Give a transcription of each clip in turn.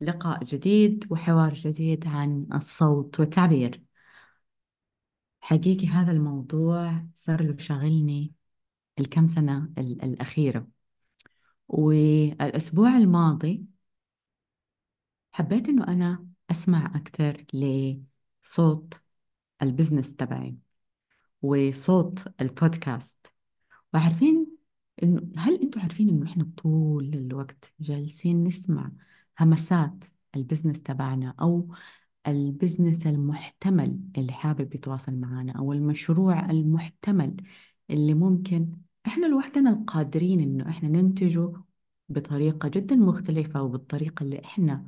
لقاء جديد وحوار جديد عن الصوت والتعبير. حقيقي هذا الموضوع صار له شاغلني الكم سنة ال- الأخيرة. والأسبوع الماضي حبيت إنه أنا أسمع أكثر لصوت البزنس تبعي وصوت البودكاست. وعارفين إنه هل أنتم عارفين إنه إحنا طول الوقت جالسين نسمع همسات ال business تبعنا أو ال business المحتمل اللي حابب يتواصل معنا أو المشروع المحتمل اللي ممكن إحنا لوحدنا القادرين إنه إحنا ننتجه بطريقة جدا مختلفة وبالطريقة اللي إحنا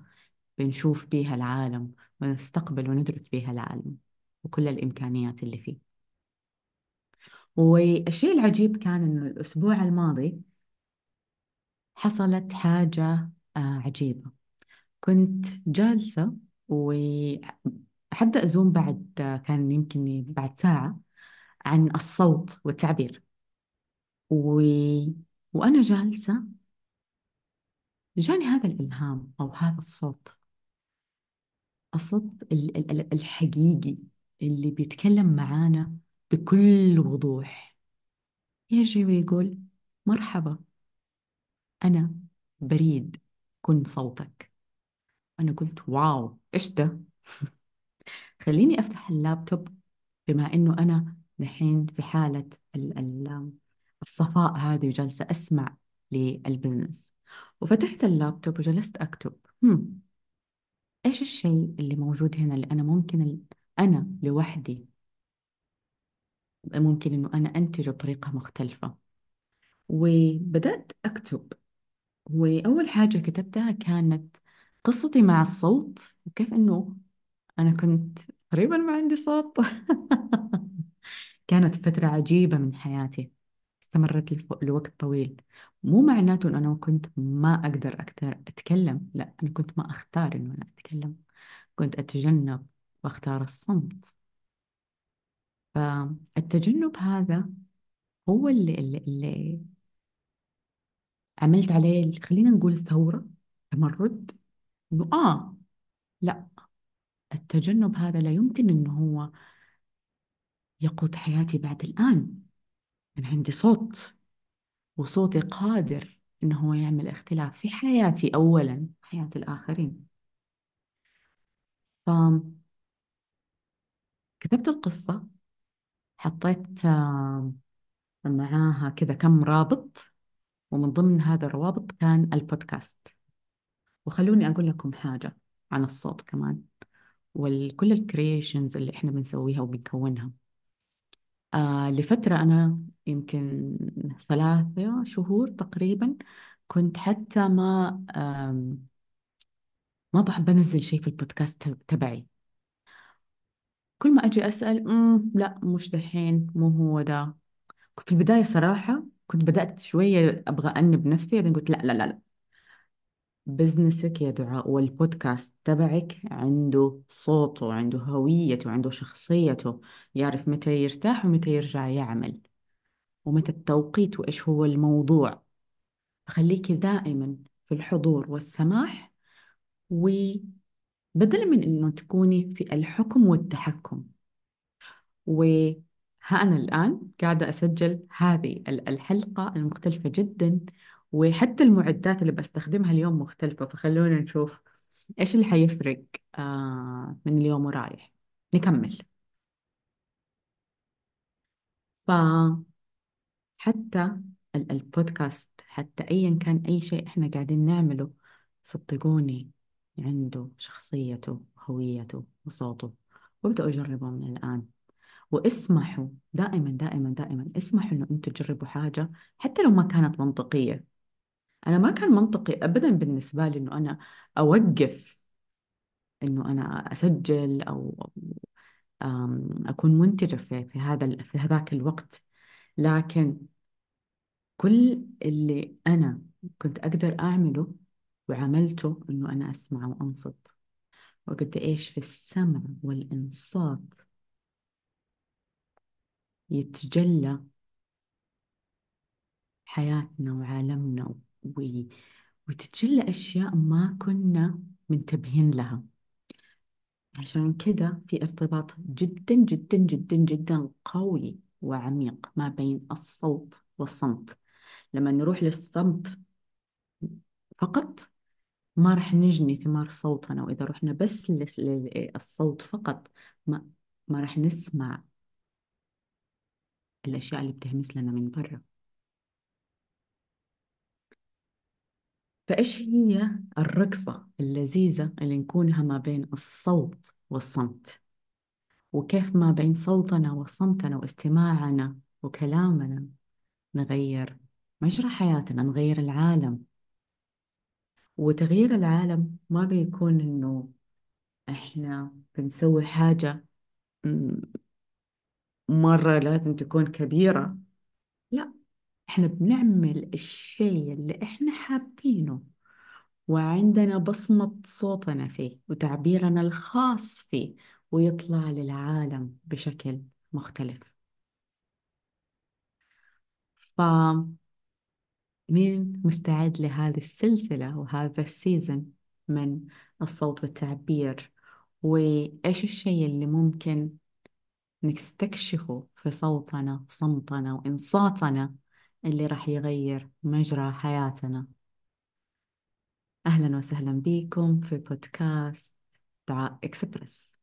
بنشوف بيها العالم ونستقبل وندرك بيها العالم وكل الإمكانيات اللي فيه. والشيء العجيب كان إنه الأسبوع الماضي حصلت حاجة آه، عجيبة. كنت جالسة وحبدأ أزوم بعد كان يمكن بعد ساعة عن الصوت والتعبير. و... وأنا جالسة جاني هذا الإلهام أو هذا الصوت. الصوت ال- ال- ال- الحقيقي اللي بيتكلم معانا بكل وضوح. يجي ويقول مرحبا أنا بريد كن صوتك. أنا قلت wow إيش ده؟ خليني أفتح اللابتوب بما إنه أنا دحين في حالة ال- ال- الصفاء هذه وجالسة أسمع لل business وفتحت اللابتوب وجلست أكتب. هم إيش الشيء اللي موجود هنا اللي أنا ممكن أنا لوحدي ممكن إنه أنا أنتجه بطريقة مختلفة؟ وبدأت أكتب. وأول حاجة كتبتها كانت قصتي مع الصوت وكيف إنه أنا كنت تقريبا ما عندي صوت. كانت فترة عجيبة من حياتي استمرت لوقت طويل. مو معناته إنه أنا كنت ما أقدر أكتر أتكلم لا أنا كنت ما أختار إنه أنا أتكلم. كنت أتجنب وأختار الصمت. فالتجنب هذا هو اللي, اللي, اللي عملت عليه خلينا نقول ثورة تمرد. إنه آه لا التجنب هذا لا يمكن إنه هو يقود حياتي بعد الآن. أنا عندي صوت وصوتي قادر إنه هو يعمل اختلاف في حياتي أولا حياة الآخرين. فكتبت القصة حطيت آه، معاها كذا كم رابط ومن ضمن هذا الروابط كان البودكاست. وخلوني أقول لكم حاجة عن الصوت كمان وكل الكرييشنز اللي إحنا بنسويها وبنكونها. آه لفترة أنا يمكن ثلاثة شهور تقريبا كنت حتى ما ما بحب أنزل شيء في البودكاست تبعي. كل ما أجي أسأل مم لا مش دحين مو هو ده. في البداية صراحة كنت بدأت شوية أبغى أنب نفسي بعدين قلت لا لا لا لا. بزنسك يا دعاء والبودكاست تبعك عنده صوته وعنده هويته وعنده شخصيته يعرف متى يرتاح ومتى يرجع يعمل ومتى التوقيت وإيش هو الموضوع. خليكي دائما في الحضور والسماح وبدلا من إنه تكوني في الحكم والتحكم. وها أنا الآن قاعدة أسجل هذه ال- الحلقة المختلفة جدا. وحتى المعدات اللي بستخدمها اليوم مختلفة فخلونا نشوف إيش اللي حيفرق آه من اليوم ورايح. نكمل. فحتى ال- البودكاست حتى أيا كان أي شيء إحنا قاعدين نعمله صدقوني عنده شخصيته هويته وصوته وابدأوا جربوا من الآن. واسمحوا دائما دائما دائما اسمحوا إنه أنتم تجربوا حاجة حتى لو ما كانت منطقية. أنا ما كان منطقي ابدا بالنسبة لي إنه أنا أوقف إنه أنا أسجل أو أكون منتجة في في هذا في هذاك الوقت. لكن كل اللي أنا كنت أقدر أعمله وعملته إنه أنا أسمع وأنصت. وقد إيش في السمع والإنصات يتجلى حياتنا وعالمنا. و... وتتجلى أشياء ما كنا منتبهين لها. عشان كده في ارتباط جدا جدا جدا جدا قوي وعميق ما بين الصوت والصمت. لما نروح للصمت فقط ما راح نجني ثمار صوتنا وإذا رحنا بس للصوت فقط ما ما راح نسمع الأشياء اللي بتهمس لنا من برا. فإيش هي الرقصة اللذيذة اللي نكونها ما بين الصوت والصمت؟ وكيف ما بين صوتنا وصمتنا واستماعنا وكلامنا نغير مجرى حياتنا نغير العالم؟ وتغيير العالم ما بيكون إنه إحنا بنسوي حاجة مرة لازم تكون كبيرة. لا إحنا بنعمل الشيء اللي إحنا حابينه وعندنا بصمة صوتنا فيه وتعبيرنا الخاص فيه ويطلع للعالم بشكل مختلف. ف مين مستعد لهذه السلسلة وهذا السيزن من الصوت والتعبير؟ وإيش الشيء اللي ممكن نستكشفه في صوتنا وصمتنا وإنصاتنا اللي راح يغير مجرى حياتنا. أهلا وسهلا بكم في بودكاست دعاء إكسبرس.